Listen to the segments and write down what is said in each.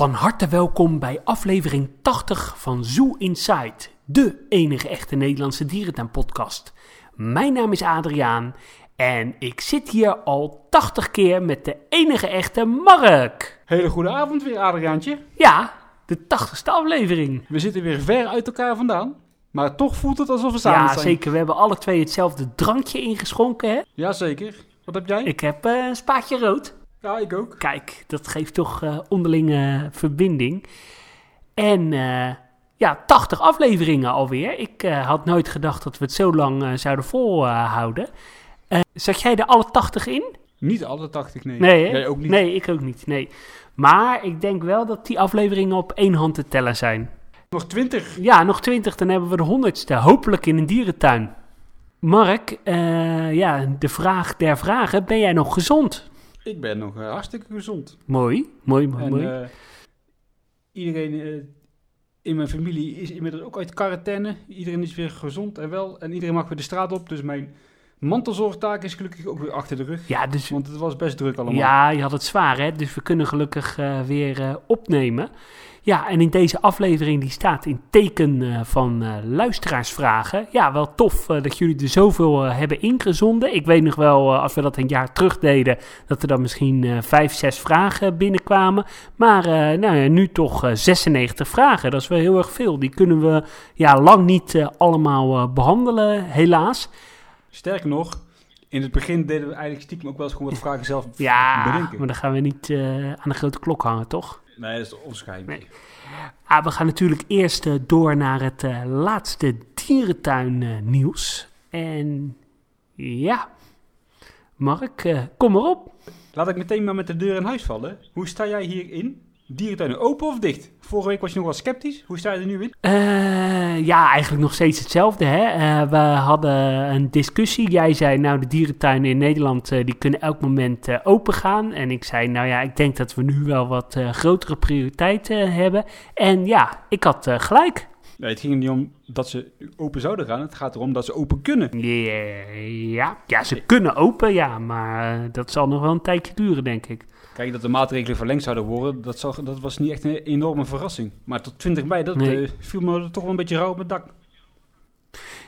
Van harte welkom bij aflevering 80 van Zoo Inside, de enige echte Nederlandse dierentuinpodcast. Mijn naam is Adriaan en ik zit hier al 80 keer met de enige echte Mark. Hele goede avond weer, Adriaantje. Ja, de 80ste aflevering. We zitten weer ver uit elkaar vandaan. Maar toch voelt het alsof we samen Ja, zijn. zeker. We hebben alle twee hetzelfde drankje ingeschonken, hè? Jazeker. Wat heb jij? Ik heb eh, een spaatje rood. Ja, ik ook. Kijk, dat geeft toch eh, onderlinge verbinding. En eh, ja, 80 afleveringen alweer. Ik eh, had nooit gedacht dat we het zo lang zouden volhouden. Zat jij er alle 80 in? Niet alle 80, nee. Nee? Jij ook niet. Nee, ik ook niet. Nee. Maar ik denk wel dat die afleveringen op één hand te tellen zijn. Nog 20. Ja, nog 20, dan hebben we de honderdste. Hopelijk in een dierentuin. Mark, ja, de vraag der vragen. Ben jij nog gezond? Ik ben nog eh, hartstikke gezond. Mooi, mooi, mooi. En mooi. eh, iedereen eh, in mijn familie is inmiddels ook uit quarantaine. Iedereen is weer gezond en wel. En iedereen mag weer de straat op. Dus mijn mantelzorgtaak is gelukkig ook weer achter de rug. ja, dus Want het was best druk allemaal. Ja, je had het zwaar, hè? Dus we kunnen gelukkig eh, weer eh, opnemen. Ja, en in deze aflevering die staat in teken eh, van luisteraarsvragen. Ja, wel tof dat jullie er zoveel hebben ingezonden. Ik weet nog wel, als we dat een jaar terug deden, dat er dan misschien vijf, zes vragen binnenkwamen. Maar nou ja, nu toch eh, 96 vragen. Dat is wel heel erg veel. Die kunnen we ja, lang niet allemaal eh, behandelen, helaas. Sterker nog, in het begin deden we eigenlijk stiekem ook wel eens gewoon wat vragen zelf Ja, bedenken. maar dan gaan we niet eh, aan de grote klok hangen, toch? Nee, dat is ons geheim. Nee. Ah, we gaan natuurlijk eerst eh, door naar het eh, laatste dierentuin nieuws. En ja, Mark, kom maar op. Laat ik meteen maar met de deur in huis vallen. Hoe sta jij hierin? Dierentuinen open of dicht? Vorige week was je nog wel sceptisch. Hoe sta je er nu in? Eh, ja, eigenlijk nog steeds hetzelfde. Hè? Eh, we hadden een discussie. Jij zei, nou, de dierentuinen in Nederland eh, die kunnen elk moment open gaan. En ik zei, nou ja, ik denk dat we nu wel wat grotere prioriteiten hebben. En ja, ik had gelijk. Nee, het ging niet om dat ze open zouden gaan. Het gaat erom dat ze open kunnen. Ja, ja, ze kunnen open, ja, maar dat zal nog wel een tijdje duren, denk ik. Kijk, dat de maatregelen verlengd zouden worden, dat, zag, dat was niet echt een enorme verrassing. Maar tot 20 mei, dat Nee. eh, viel me toch wel een beetje rauw op het dak.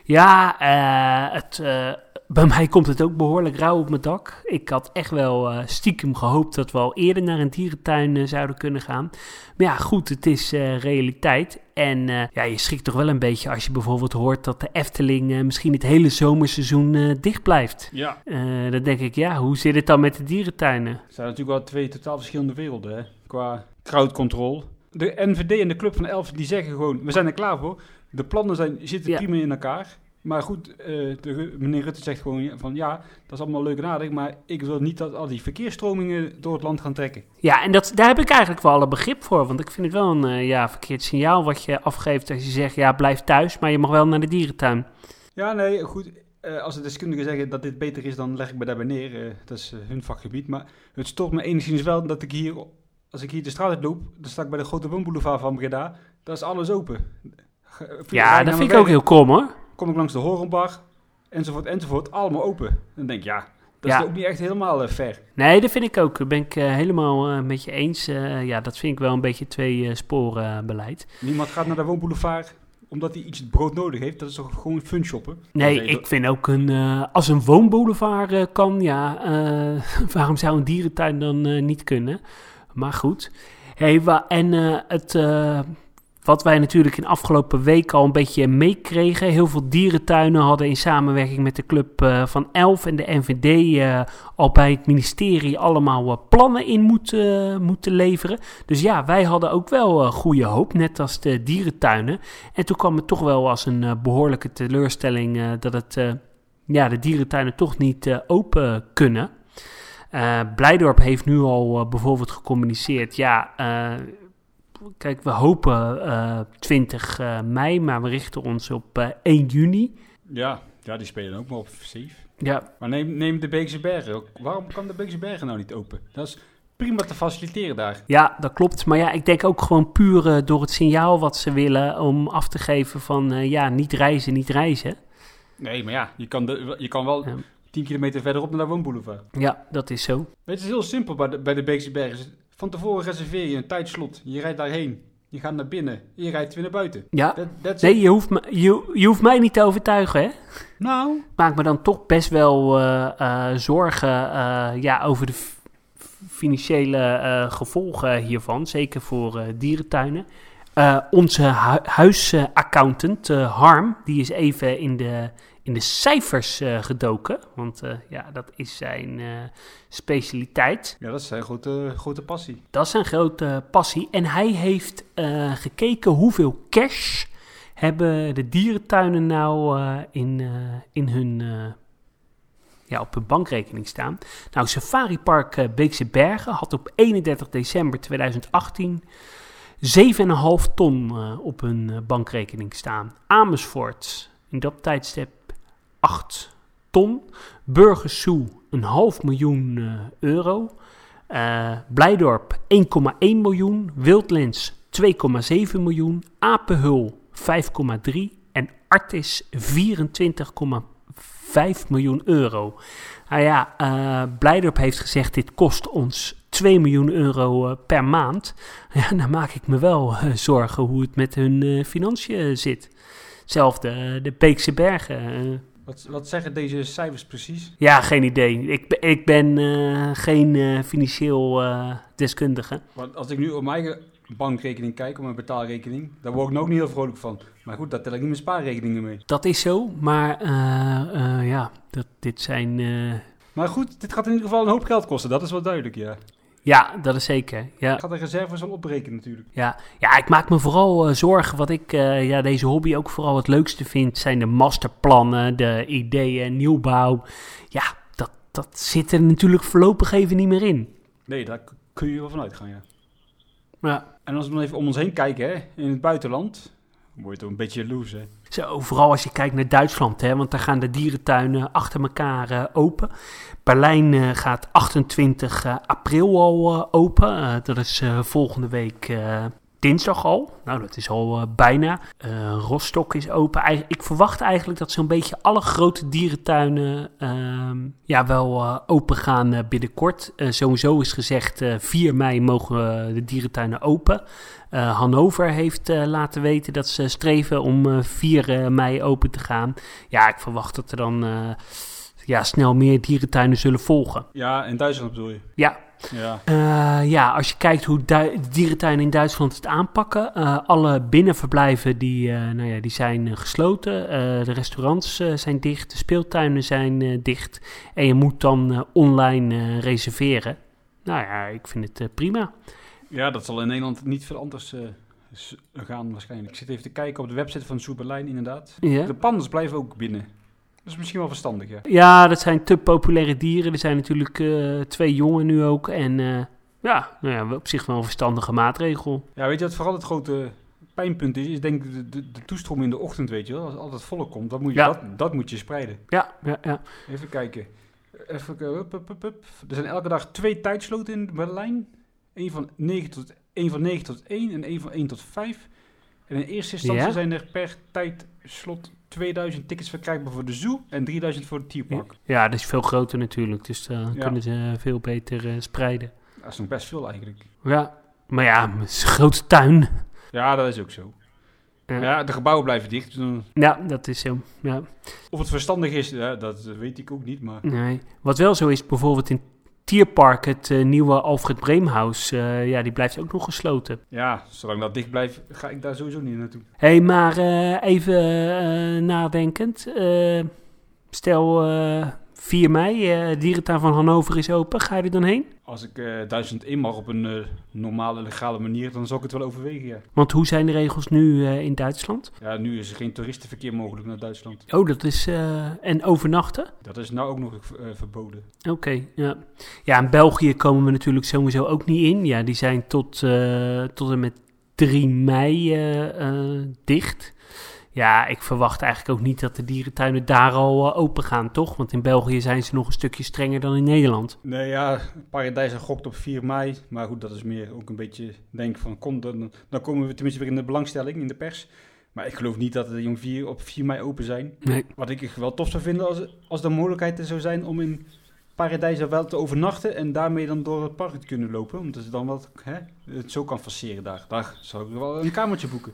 Ja, eh, het, eh, bij mij komt het ook behoorlijk rauw op mijn dak. Ik had echt wel eh, stiekem gehoopt dat we al eerder naar een dierentuin eh, zouden kunnen gaan. Maar ja, goed, het is eh, realiteit. En ja, je schrikt toch wel een beetje als je bijvoorbeeld hoort dat de Efteling misschien het hele zomerseizoen dicht blijft. Ja. Dan denk ik, ja, hoe zit het dan met de dierentuinen? Het zijn natuurlijk wel twee totaal verschillende werelden, hè? Qua crowd control. De NVD en de Club van Elf, die zeggen gewoon, we zijn er klaar voor. De plannen zijn, zitten Ja. prima in elkaar. Maar goed, eh, de, meneer Rutte zegt gewoon van, ja, dat is allemaal leuk en aardig, maar ik wil niet dat al die verkeersstromingen door het land gaan trekken. Ja, en dat, daar heb ik eigenlijk wel alle begrip voor. Want ik vind het wel een eh, ja, verkeerd signaal wat je afgeeft als je zegt... ja, blijf thuis, maar je mag wel naar de dierentuin. Ja, nee, goed. eh, als de deskundigen zeggen dat dit beter is, dan leg ik me daarbij neer. Dat is hun vakgebied. Maar het stoort me enigszins wel dat ik hier, als ik hier de straat uit loop, dan sta ik bij de grote woonboulevard van Breda. Daar is alles open. Ja, dat vind ik ook heel krom hoor. Kom ik langs de Horenbar, enzovoort, enzovoort. Allemaal open. Dan denk ik, ja, dat Ja. is ook niet echt helemaal eh, fair. Nee, dat vind ik ook. Dat ben ik eh, helemaal eh, met je eens. Ja, dat vind ik wel een beetje twee sporen beleid. Niemand gaat naar de woonboulevard omdat hij iets brood nodig heeft. Dat is toch gewoon fun shoppen? Nee, ik vind ook een... als een woonboulevard kan, ja... waarom zou een dierentuin dan niet kunnen? Maar goed. Hey, en het... wat wij natuurlijk in afgelopen week al een beetje meekregen. Heel veel dierentuinen hadden in samenwerking met de club eh, van Elf en de NVD eh, al bij het ministerie allemaal eh, plannen in moeten, moeten leveren. Dus ja, wij hadden ook wel goede hoop, net als de dierentuinen. En toen kwam het toch wel als een eh, behoorlijke teleurstelling dat het, ja, de dierentuinen toch niet open kunnen. Blijdorp heeft nu al bijvoorbeeld gecommuniceerd, ja, kijk, we hopen eh 20 eh, mei, maar we richten ons op eh 1 juni. Ja, ja, die spelen ook maar safe. Ja, Maar neem, neem de Beekse Bergen. ook. Waarom kan de Beekse Bergen nou niet open? Dat is prima te faciliteren daar. ja, dat klopt. Maar ja, ik denk ook gewoon puur eh, door het signaal wat ze willen om af te geven van, eh, ja, niet reizen, niet reizen. Nee, maar ja, je kan, de, je kan wel Ja. 10 kilometer verderop naar de woonboulevard. Ja, dat is zo. Het is heel simpel bij de, bij de Beekse Bergen. Van tevoren reserveer je een tijdslot. Je rijdt daarheen. Je gaat naar binnen. Je rijdt weer naar buiten. Ja. Dat, that's Nee, it. je hoeft, me, je, je hoeft mij niet te overtuigen, hè? Nou, maak me dan toch best wel eh, eh, zorgen eh, ja, over de financiële gevolgen hiervan. Zeker voor dierentuinen. Onze hu huisaccountant Harm, die is even in de, in de cijfers eh, gedoken. Want eh, ja, dat is zijn eh, specialiteit. ja, dat is zijn grote, grote passie. Dat is zijn grote passie. En hij heeft gekeken hoeveel cash hebben de dierentuinen nou in, in hun, ja, op hun bankrekening staan. Nou, Safari Park Beekse Bergen had op 31 december 2018 7,5 ton op hun bankrekening staan. Amersfoort in dat tijdstip 8 ton. Burgersoe een half miljoen eh, euro. Eh, Blijdorp 1,1 miljoen. Wildlands 2,7 miljoen. Apenhul 5,3. En Artis 24,5 miljoen euro. Nou ja, eh Blijdorp heeft gezegd dit kost ons 2 miljoen euro per maand. Ja, dan maak ik me wel zorgen hoe het met hun financiën zit. Hetzelfde, de Beekse Bergen. Wat, wat zeggen deze cijfers precies? ja, geen idee. Ik, ben- ik ben eh, geen eh, financieel eh, deskundige. Want als ik nu op mijn bankrekening kijk, op mijn betaalrekening, daar word ik ook niet heel vrolijk van. Maar goed, daar tel ik niet mijn spaarrekeningen mee. Dat is zo, maar ja, dat, dit zijn... Maar goed, dit gaat in ieder geval een hoop geld kosten, dat is wel duidelijk, ja. Ja, dat is zeker. Ja, Ik ga de reserves wel opbreken natuurlijk. ja. ja, ik maak me vooral eh, zorgen. Wat ik eh, ja, deze hobby ook vooral het leukste vind, zijn de masterplannen, de ideeën, nieuwbouw. Ja, dat, dat zit er natuurlijk voorlopig even niet meer in. Nee, daar kun je wel van uitgaan, ja. Ja. En als we dan even om ons heen kijken, hè, in het buitenland, word je toch een beetje jaloers, hè. Zo, vooral als je kijkt naar Duitsland, hè, want daar gaan de dierentuinen achter elkaar eh, open. Berlijn eh, gaat 28 eh, april al open. Dat is volgende week dinsdag al. Nou, dat is al eh, bijna. Eh Rostock is open. Ik verwacht eigenlijk dat zo'n beetje alle grote dierentuinen ehm, ja, wel eh, open gaan binnenkort. Sowieso is gezegd, eh 4 mei mogen de dierentuinen open. Hannover heeft laten weten dat ze streven om eh 4 eh, mei open te gaan. Ja, ik verwacht dat er dan ja, snel meer dierentuinen zullen volgen. Ja, in Duitsland bedoel je. Ja, Ja. eh, ja, als je kijkt hoe Du- dierentuinen in Duitsland het aanpakken. eh, alle binnenverblijven die, eh, nou ja, die zijn gesloten. De restaurants zijn dicht. De speeltuinen zijn dicht. En je moet dan online reserveren. Nou ja, ik vind het prima. Ja, dat zal in Nederland niet veel anders gaan waarschijnlijk. Ik zit even te kijken op de website van Berlijn inderdaad. Ja. De pandas blijven ook binnen. Dat is misschien wel verstandig, ja. Ja, dat zijn te populaire dieren. Er zijn natuurlijk eh, twee jongen nu ook. En eh, ja, nou ja, op zich wel een verstandige maatregel. Ja, weet je wat vooral het grote pijnpunt is? Is denk ik de, de, de toestroom in de ochtend, weet je wel. Als altijd volk komt, dat moet je, Ja. dat, dat moet je spreiden. Ja, ja, ja. Even kijken. Even. Er zijn elke dag twee tijdsloten in Berlijn. Eén van 9 tot, één van 9 tot 1 en één van 1 tot 5. En in eerste instantie Ja? zijn er per tijdslot 2000 tickets verkrijgbaar voor de zoo en 3000 voor het tierpark. ja, dat is veel groter natuurlijk. Dus dan Ja. kunnen ze veel beter eh, spreiden. Dat is nog best veel eigenlijk. Ja, maar ja, het is een grote tuin. Ja, dat is ook zo. Ja. Ja, de gebouwen blijven dicht. dus Ja, dat is zo. Ja, Of het verstandig is, dat weet ik ook niet. Maar nee. Wat wel zo is, bijvoorbeeld in Tierpark, het eh, nieuwe Alfred Breemhuis, eh, ja, die blijft ook nog gesloten. ja, zolang dat dicht blijft, ga ik daar sowieso niet naartoe. Hé, hey, maar eh, even nadenkend. Stel eh 4 mei, dierentuin van Hannover is open. Ga je er dan heen? Als ik eh 1000 in mag op een eh, normale, legale manier, dan zal ik het wel overwegen, ja. Want hoe zijn de regels nu in Duitsland? Ja, nu is er geen toeristenverkeer mogelijk naar Duitsland. Oh, dat is... en overnachten? Dat is nou ook nog verboden. Oké, ja. Ja, in België komen we natuurlijk sowieso ook niet in. Ja, die zijn tot, tot en met 3 mei dicht. Ja, ik verwacht eigenlijk ook niet dat de dierentuinen daar al eh, open gaan, toch? Want in België zijn ze nog een stukje strenger dan in Nederland. Nee, ja, Paradijs gokt op 4 mei. Maar goed, dat is meer ook een beetje denk van, kom, dan, dan komen we tenminste weer in de belangstelling, in de pers. Maar ik geloof niet dat de jong 4 op 4 mei open zijn. Nee. Wat ik wel tof zou vinden als, als de mogelijkheid er zou zijn om in paradijs wel te overnachten en daarmee dan door het park te kunnen lopen. Omdat ze dan wat hè, het zo kan faceren daar. Daar zou ik wel een kamertje boeken.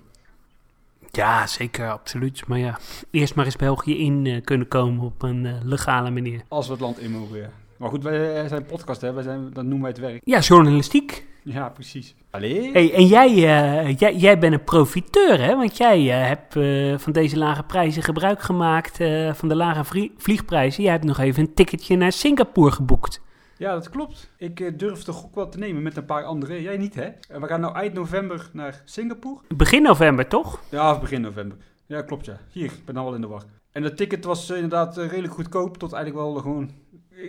Ja, zeker, absoluut. Maar ja, eerst maar eens België in eh, kunnen komen op een eh, legale manier. Als we het land in mogen, ja. Maar goed, wij eh, zijn podcast, hè. Wij zijn, dat noemen wij het werk. Ja, journalistiek. Ja, precies. Allee. Hey, en jij, eh, jij, jij bent een profiteur, hè? Want jij hebt eh, van deze lage prijzen gebruik gemaakt, eh, van de lage vlie- vliegprijzen. Jij hebt nog even een ticketje naar Singapore geboekt. Ja, dat klopt. Ik eh, durf de gok wel te nemen met een paar anderen. Jij niet, hè? En we gaan nou eind november naar Singapore. Begin november, toch? Ja, of begin november. Ja, klopt, ja. Hier, ik ben al wel in de war. En het ticket was eh, inderdaad eh, redelijk goedkoop, tot eigenlijk wel gewoon...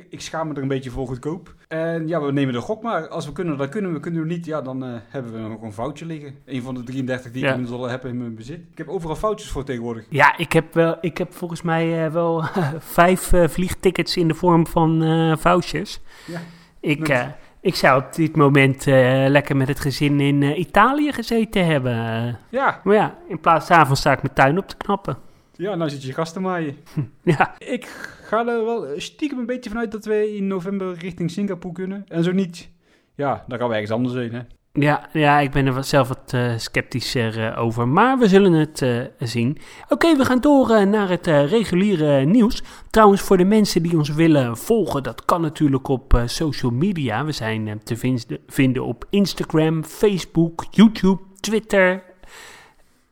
Ik, schaam me er een beetje voor goedkoop. En ja, we nemen de gok maar. Als we kunnen, dan kunnen we. Kunnen we niet, ja, dan eh, hebben we nog een foutje liggen. Een van de 33 die Ja. ik inmiddels al heb in mijn bezit. Ik heb overal foutjes voor tegenwoordig. Ja, ik heb, wel, ik heb volgens mij eh, wel vijf eh, vliegtickets in de vorm van vouchers. Ja. Ik, ik zou op dit moment lekker met het gezin in Italië gezeten hebben. Ja, maar ja, in plaats daarvan sta ik mijn tuin op te knappen. ja, nou zit je gasten maaien. Ja, Ik ga er wel stiekem een beetje vanuit dat wij in november richting Singapore kunnen. En zo niet, ja, dan gaan we ergens anders heen, hè. ja, ja ik ben er zelf wat eh, sceptischer eh, over. Maar we zullen het eh, zien. Oké, we gaan door naar het reguliere nieuws. Trouwens, voor de mensen die ons willen volgen, dat kan natuurlijk op social media. We zijn te vin- vinden op Instagram, Facebook, YouTube, Twitter,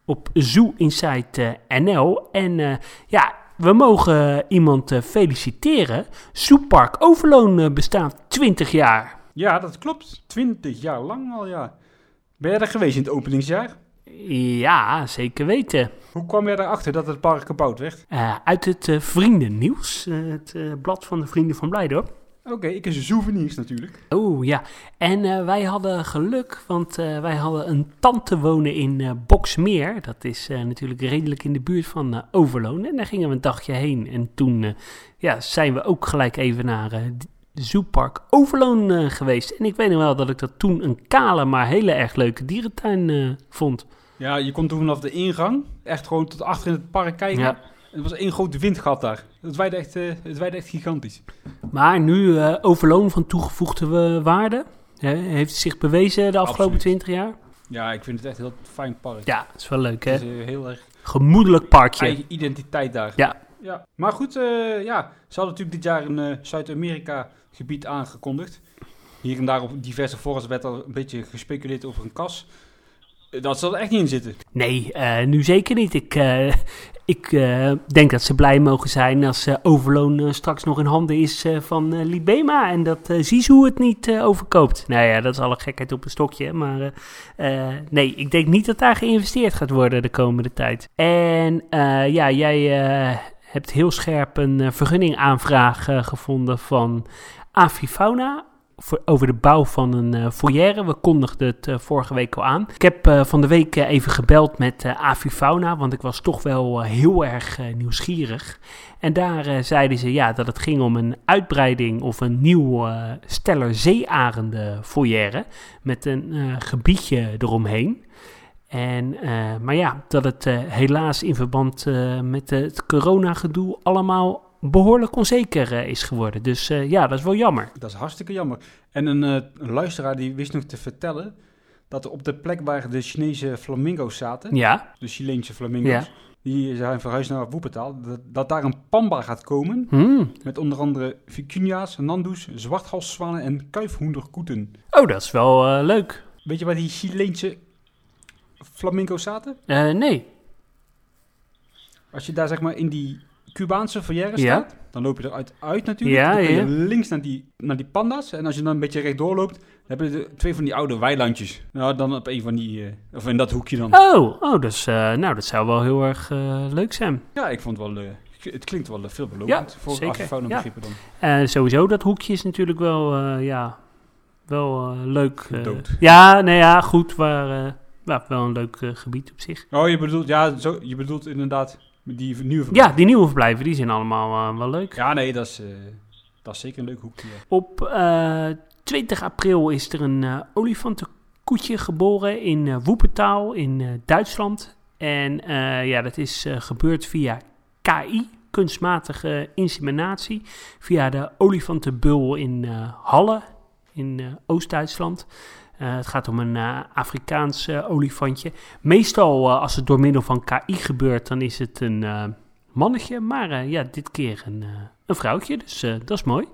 op Zoo Insight NL. En ja, we mogen iemand eh, feliciteren. Zoepark Overloon eh, bestaat 20 jaar. Ja, dat klopt. 20 jaar lang al, ja. Ben jij er geweest in het openingsjaar? Ja, zeker weten. Hoe kwam jij erachter dat het park gebouwd werd? Eh, uit het eh, Vriendennieuws, het blad van de Vrienden van Blijdorp. Oké, ik is souvenirs natuurlijk. Oh ja, en eh, wij hadden geluk, want eh, wij hadden een tante wonen in eh Boksmeer. Dat is eh, natuurlijk redelijk in de buurt van Overloon. En daar gingen we een dagje heen. En toen ja, zijn we ook gelijk even naar eh de Zoopark Overloon eh, geweest. En ik weet nog wel dat ik dat toen een kale, maar hele erg leuke dierentuin eh, vond. Ja, je kon toen vanaf de ingang echt gewoon tot achter in het park kijken. Ja. Het was één groot windgat daar. Het waaide echt, eh, het waaide echt gigantisch. Maar nu eh, Overloon van toegevoegde we waarde. Hè, heeft het zich bewezen de afgelopen. 20 jaar? Ja, ik vind het echt een heel fijn park. Ja, dat is wel leuk hè. Het is eh, heel erg Gemoedelijk parkje. eigen identiteit daar. Ja. ja. Maar goed, eh, ja, ze hadden natuurlijk dit jaar een eh, Zuid-Amerika gebied aangekondigd. Hier en daar op diverse forums werd al een beetje gespeculeerd over een kas. Eh, Dat zal er echt niet in zitten. Nee, eh, nu zeker niet. Ik, eh, ik eh, denk dat ze blij mogen zijn als eh, Overloon eh, straks nog in handen is van Libema. En dat uh, het niet overkoopt. Nou ja, dat is alle gekheid op een stokje. Maar nee, ik denk niet dat daar geïnvesteerd gaat worden de komende tijd. En ja, jij hebt heel scherp een vergunningaanvraag gevonden van Avifauna voor, over de bouw van een uh, foyer. We kondigden het uh, vorige week al aan. Ik heb uh, van de week even gebeld met Avifauna, want ik was toch wel heel erg nieuwsgierig. En daar zeiden ze ja, dat het ging om een uitbreiding of een nieuw steller zeearenden foyer met een eh, gebiedje eromheen. En, maar ja, dat het helaas in verband met het coronagedoe allemaal behoorlijk onzeker uh, is geworden. Dus ja, dat is wel jammer. Dat is hartstikke jammer. En een, een, luisteraar die wist nog te vertellen dat er op de plek waar de Chinese flamingo's zaten, ja. de Chileense flamingo's, ja. die zijn verhuisd naar Woepetaal, dat, dat, daar een pamba gaat komen. Hmm. Met onder andere vicunia's, nandoes, zwarthalszwanen en kuifhoenderkoeten. Oh, dat is wel leuk. Weet je waar die Chileense flamingo's zaten? Nee. Als je daar zeg maar in die Cubaanse foyer staat, dan loop je eruit uit natuurlijk. Ja, dan kun je links naar die, naar die panda's. En als je dan een beetje rechtdoor loopt, dan hebben je twee van die oude weilandjes. Nou, dan op een van die, uh, of in dat hoekje dan. Oh, oh dus, uh, nou, dat zou wel heel erg uh, leuk zijn. Ja, ik vond het wel, het klinkt wel veelbelovend ja, voor zeker. ja. begrippen dan. Uh, sowieso, dat hoekje is natuurlijk wel, uh, ja, wel uh, leuk. Ja, nee, ja, goed, waar, uh, ja, wel een leuk gebied op zich. Oh, je bedoelt, ja, zo, je bedoelt inderdaad die nieuwe verblijven. Ja, die nieuwe verblijven, die zijn allemaal uh, wel leuk. Ja, nee, dat is, uh, dat is zeker een leuk hoekje. Op uh, 20 april is er een olifantenkoetje geboren in Woepetaal in Duitsland. En ja, dat is gebeurd via KI, kunstmatige inseminatie via de olifantenbul in Halle in Oost-Duitsland. Uh, het gaat om een uh, Afrikaans olifantje. Meestal als het door middel van KI gebeurt, dan is het een mannetje. Maar ja, dit keer een, een vrouwtje, dus dat is mooi.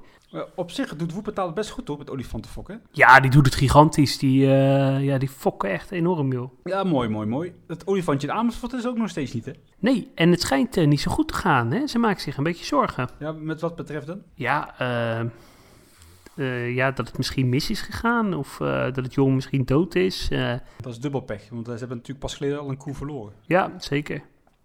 op zich doet Woepetaal het best goed op met olifantenfokken. Ja, die doet het gigantisch. Die, ja, die fokken echt enorm, joh. Ja, mooi, mooi, mooi. Het olifantje in Amersfoort is ook nog steeds niet, hè? Nee, en het schijnt niet zo goed te gaan, hè? Ze maakt zich een beetje zorgen. Ja, met wat betreft dan? Ja, eh uh, ja, dat het misschien mis is gegaan of uh, dat het jong misschien dood is. Uh, dat is dubbel pech, want ze hebben natuurlijk pas geleden al een koe verloren. Ja, zeker.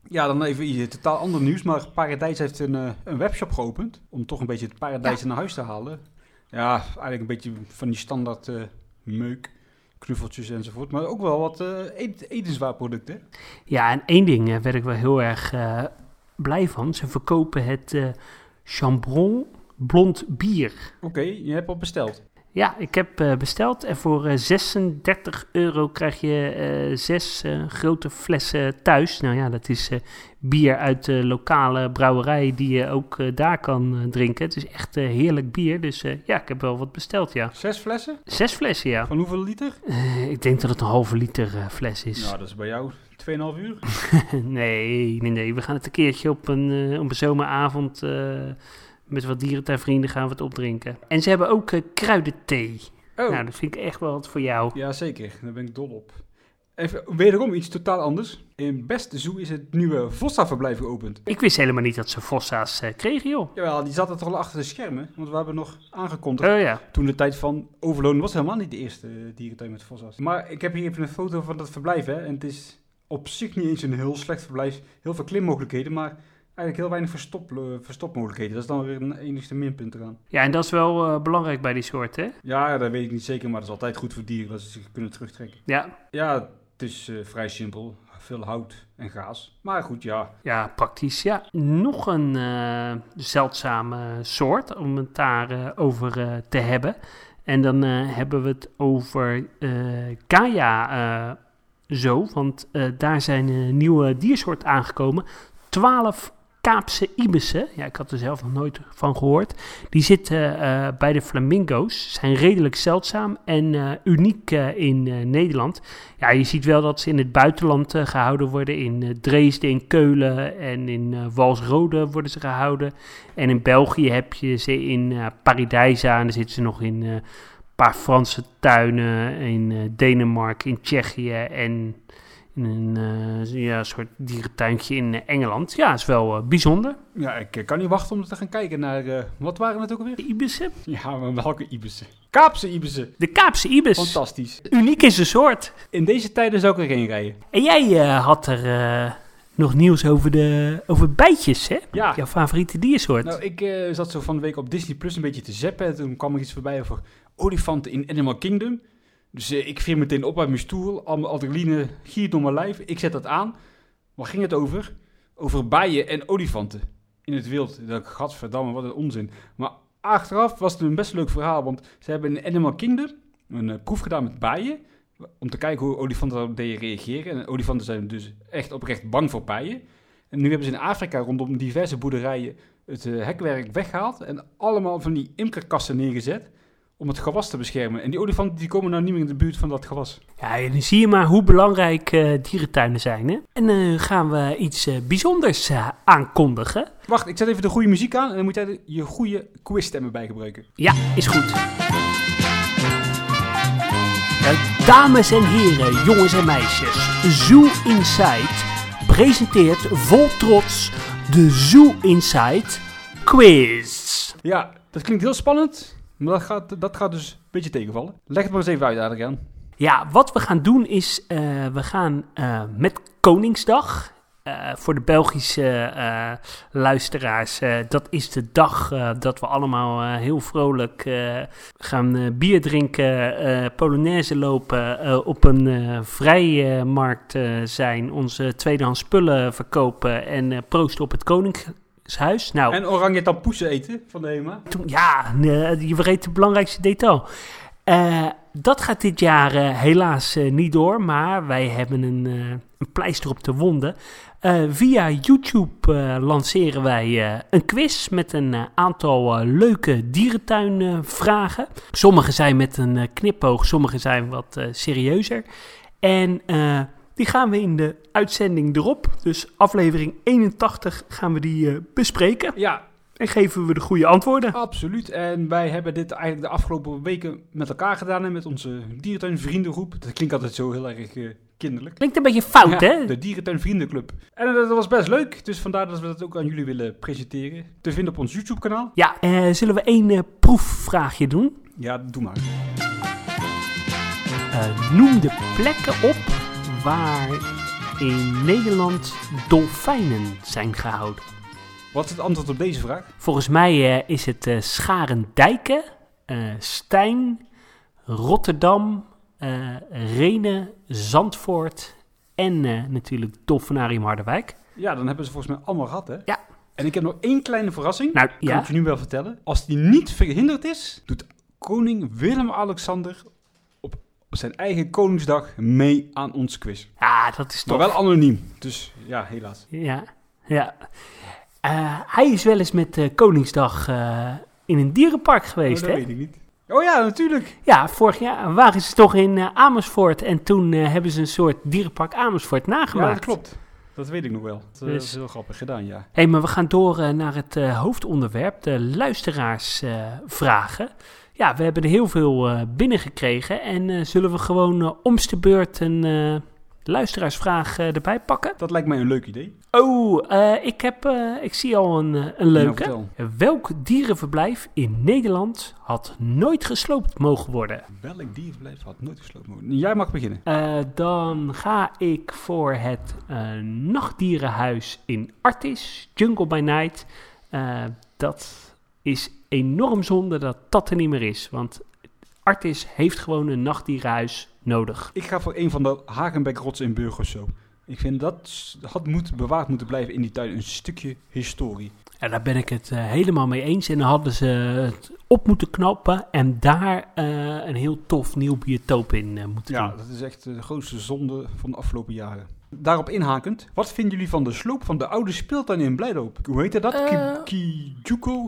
Ja, dan even iets totaal ander nieuws, maar Paradijs heeft een, een webshop geopend om toch een beetje het Paradijs ja. naar huis te halen. Ja, eigenlijk een beetje van die standaard meuk, knuffeltjes enzovoort, maar ook wel wat etenswaar producten. Ja, en één ding werd ik wel heel erg blij van. Ze verkopen het chambron blond bier. Oké, je hebt al besteld. Ja, ik heb uh, besteld en voor uh, 36 euro krijg je uh, zes grote flessen thuis. Nou ja, dat is bier uit de lokale brouwerij die je ook daar kan drinken. Het is echt heerlijk bier, dus ja, ik heb wel wat besteld, ja. Zes flessen? Zes flessen, ja. Van hoeveel liter? ik denk dat het een halve liter fles is. Nou, dat is bij jou 2,5 uur? nee, nee, nee. We gaan het een keertje op een, op een zomeravond met wat dierentuinvrienden gaan we het opdrinken. En ze hebben ook uh, kruidenthee. Oh. Nou, dat vind ik echt wel wat voor jou. Ja, zeker. Daar ben ik dol op. Even wederom iets totaal anders. In Beste Zoo is het nieuwe Vossa-verblijf geopend. Ik wist helemaal niet dat ze Vossa's uh, kregen, joh. Jawel, die zaten toch al achter de schermen. Want we hebben nog aangekondigd. Oh ja. Toen de tijd van Overloon was helemaal niet de eerste uh, dierentuin met Vossa's. Maar ik heb hier even een foto van dat verblijf, hè. En het is op zich niet eens een heel slecht verblijf. Heel veel klimmogelijkheden, maar eigenlijk heel weinig verstop, uh, verstopmogelijkheden. Dat is dan weer een enigste minpunt eraan. Ja, en dat is wel uh, belangrijk bij die soort, hè? Ja, dat weet ik niet zeker, maar dat is altijd goed voor dieren dat ze zich kunnen terugtrekken. Ja. Ja, het is uh, vrij simpel. Veel hout en gaas. Maar goed, ja. Ja, praktisch. Ja, nog een zeldzame soort om het daarover over te hebben. En dan hebben we het over Gaia zo, want daar zijn een nieuwe diersoort aangekomen. 12 Kaapse ibissen, ja, ik had er zelf nog nooit van gehoord. Die zitten uh, bij de flamingo's, zijn redelijk zeldzaam en uh, uniek uh, in Nederland. Ja, je ziet wel dat ze in het buitenland gehouden worden. In Dresden, in Keulen en in Walsrode worden ze gehouden. En in België heb je ze in Paradijsa en dan zitten ze nog in een paar Franse tuinen. In Denemarken, in Tsjechië en een uh, ja, soort dierentuintje in Engeland. Ja, is wel uh, bijzonder. Ja, ik kan niet wachten om te gaan kijken naar... Uh, wat waren het ook alweer? De ibissen. Ja, maar welke ibissen? Kaapse ibissen. De Kaapse ibis. Fantastisch. Uniek is de soort. In deze tijden zou ik er geen rijden. En jij had er nog nieuws over, de, over bijtjes, hè? Ja. Jouw favoriete diersoort. Nou, ik zat zo van de week op Disney Plus een beetje te zappen. En toen kwam er iets voorbij over olifanten in Animal Kingdom. Dus uh, ik veer meteen op uit mijn stoel, al mijn adrenaline giert door mijn lijf. Ik zet dat aan. Waar ging het over? Over bijen en olifanten in het wild. Dat gadverdamme, wat een onzin. Maar achteraf was het een best leuk verhaal, want ze hebben in Animal Kingdom een uh, proef gedaan met bijen. Om te kijken hoe olifanten daarop reageren. En olifanten zijn dus echt oprecht bang voor bijen. En nu hebben ze in Afrika rondom diverse boerderijen het uh, hekwerk weggehaald. En allemaal van die imkerkassen neergezet om het gewas te beschermen. En die olifanten die komen nou niet meer in de buurt van dat gewas. Ja, dan zie je maar hoe belangrijk uh, dierentuinen zijn. Hè? En dan uh, gaan we iets uh, bijzonders aankondigen. Wacht, ik zet even de goede muziek aan en dan moet jij je goede quizstemmen bij gebruiken. Ja, is goed. dames en heren, jongens en meisjes, Zoo Inside presenteert vol trots de Zoo Inside Quiz. Ja, dat klinkt heel spannend. Dat gaat, dat gaat dus een beetje tegenvallen. Leg het maar eens even uit, Adriaan. Ja, wat we gaan doen is, uh, we gaan uh, met Koningsdag, uh, voor de Belgische luisteraars, dat is de dag dat we allemaal heel vrolijk gaan bier drinken, Polonaise lopen, op een vrijmarkt zijn, onze tweedehands spullen verkopen en proosten op het Koningsdag huis. Nou, en oranje tampoesen eten van de HEMA. Toen, ja, je vergeet het belangrijkste detail. Uh, dat gaat dit jaar uh, helaas uh, niet door, maar wij hebben een een pleister op de wonden. Eh, via YouTube eh, lanceren wij eh, een quiz met een eh, aantal eh, leuke dierentuinvragen. sommige zijn met een eh, knipoog, sommige zijn wat eh, serieuzer. En eh, die gaan we in de uitzending erop. Dus aflevering 81 gaan we die eh, bespreken. Ja, En geven we de goede antwoorden. absoluut. En wij hebben dit eigenlijk de afgelopen weken met elkaar gedaan. En met onze dierentuinvriendengroep. Dat klinkt altijd zo heel erg eh, kinderlijk. Klinkt een beetje fout, Ja, hè? De Dierentuinvriendenclub. En eh, dat was best leuk. Dus vandaar dat we dat ook aan jullie willen presenteren. Te vinden op ons YouTube kanaal. Ja, zullen we één proefvraagje doen? Ja, doe maar. Noem de plekken op waar in Nederland dolfijnen zijn gehouden. Wat is het antwoord op deze vraag? Volgens mij eh, is het eh Scharendijken, eh Stijn, Rotterdam, Renen, Zandvoort en natuurlijk Dolfinarium Harderwijk. Ja, dan hebben ze volgens mij allemaal gehad, hè? Ja. En ik heb nog één kleine verrassing. Nou Kan ja, ik je nu wel vertellen. Als die niet verhinderd is, doet koning Willem-Alexander zijn eigen Koningsdag mee aan ons quiz. ja dat is Maar toch... wel anoniem. Dus ja, helaas. Ja, ja. Eh, hij is wel eens met eh, Koningsdag eh, in een dierenpark geweest, Oh, dat hè? weet ik niet. Oh ja, natuurlijk. Ja, vorig jaar waren ze toch in Amersfoort en toen hebben ze een soort dierenpark Amersfoort Ja, nagemaakt. dat klopt. Dat weet ik nog wel. Dat, eh, Dus- is heel grappig gedaan, ja. Hé, maar we gaan door naar het hoofdonderwerp, de luisteraarsvragen. Ja, we hebben er heel veel eh, binnengekregen en eh, zullen we gewoon omste beurt een luisteraarsvraag erbij pakken? Dat lijkt mij een leuk idee. Oh, ik, heb, ik zie al een, een Nou, leuke. Welk dierenverblijf in Nederland had nooit gesloopt mogen worden? Welk dierverblijf had nooit gesloten worden? Jij mag beginnen. Dan ga ik voor het nachtdierenhuis in Artis, Jungle by Night. Dat is enorm zonde dat dat er niet meer is, want Artis heeft gewoon een nachtdierenhuis nodig. Ik ga voor een van de Hagenbeck-rotsen in Burg of zo. Ik vind dat had moet bewaard moeten blijven in die tuin. Een stukje historie. En daar ben ik het eh, helemaal mee eens. En dan hadden ze het op moeten knappen en daar eh, een heel tof nieuw biotoop in eh, moeten Ja, doen. dat is echt de grootste zonde van de afgelopen jaren. Daarop inhakend, wat vinden jullie van de sloop van de oude speeltuin in Blijdorp? Hoe heette dat? Ki- Kijuko?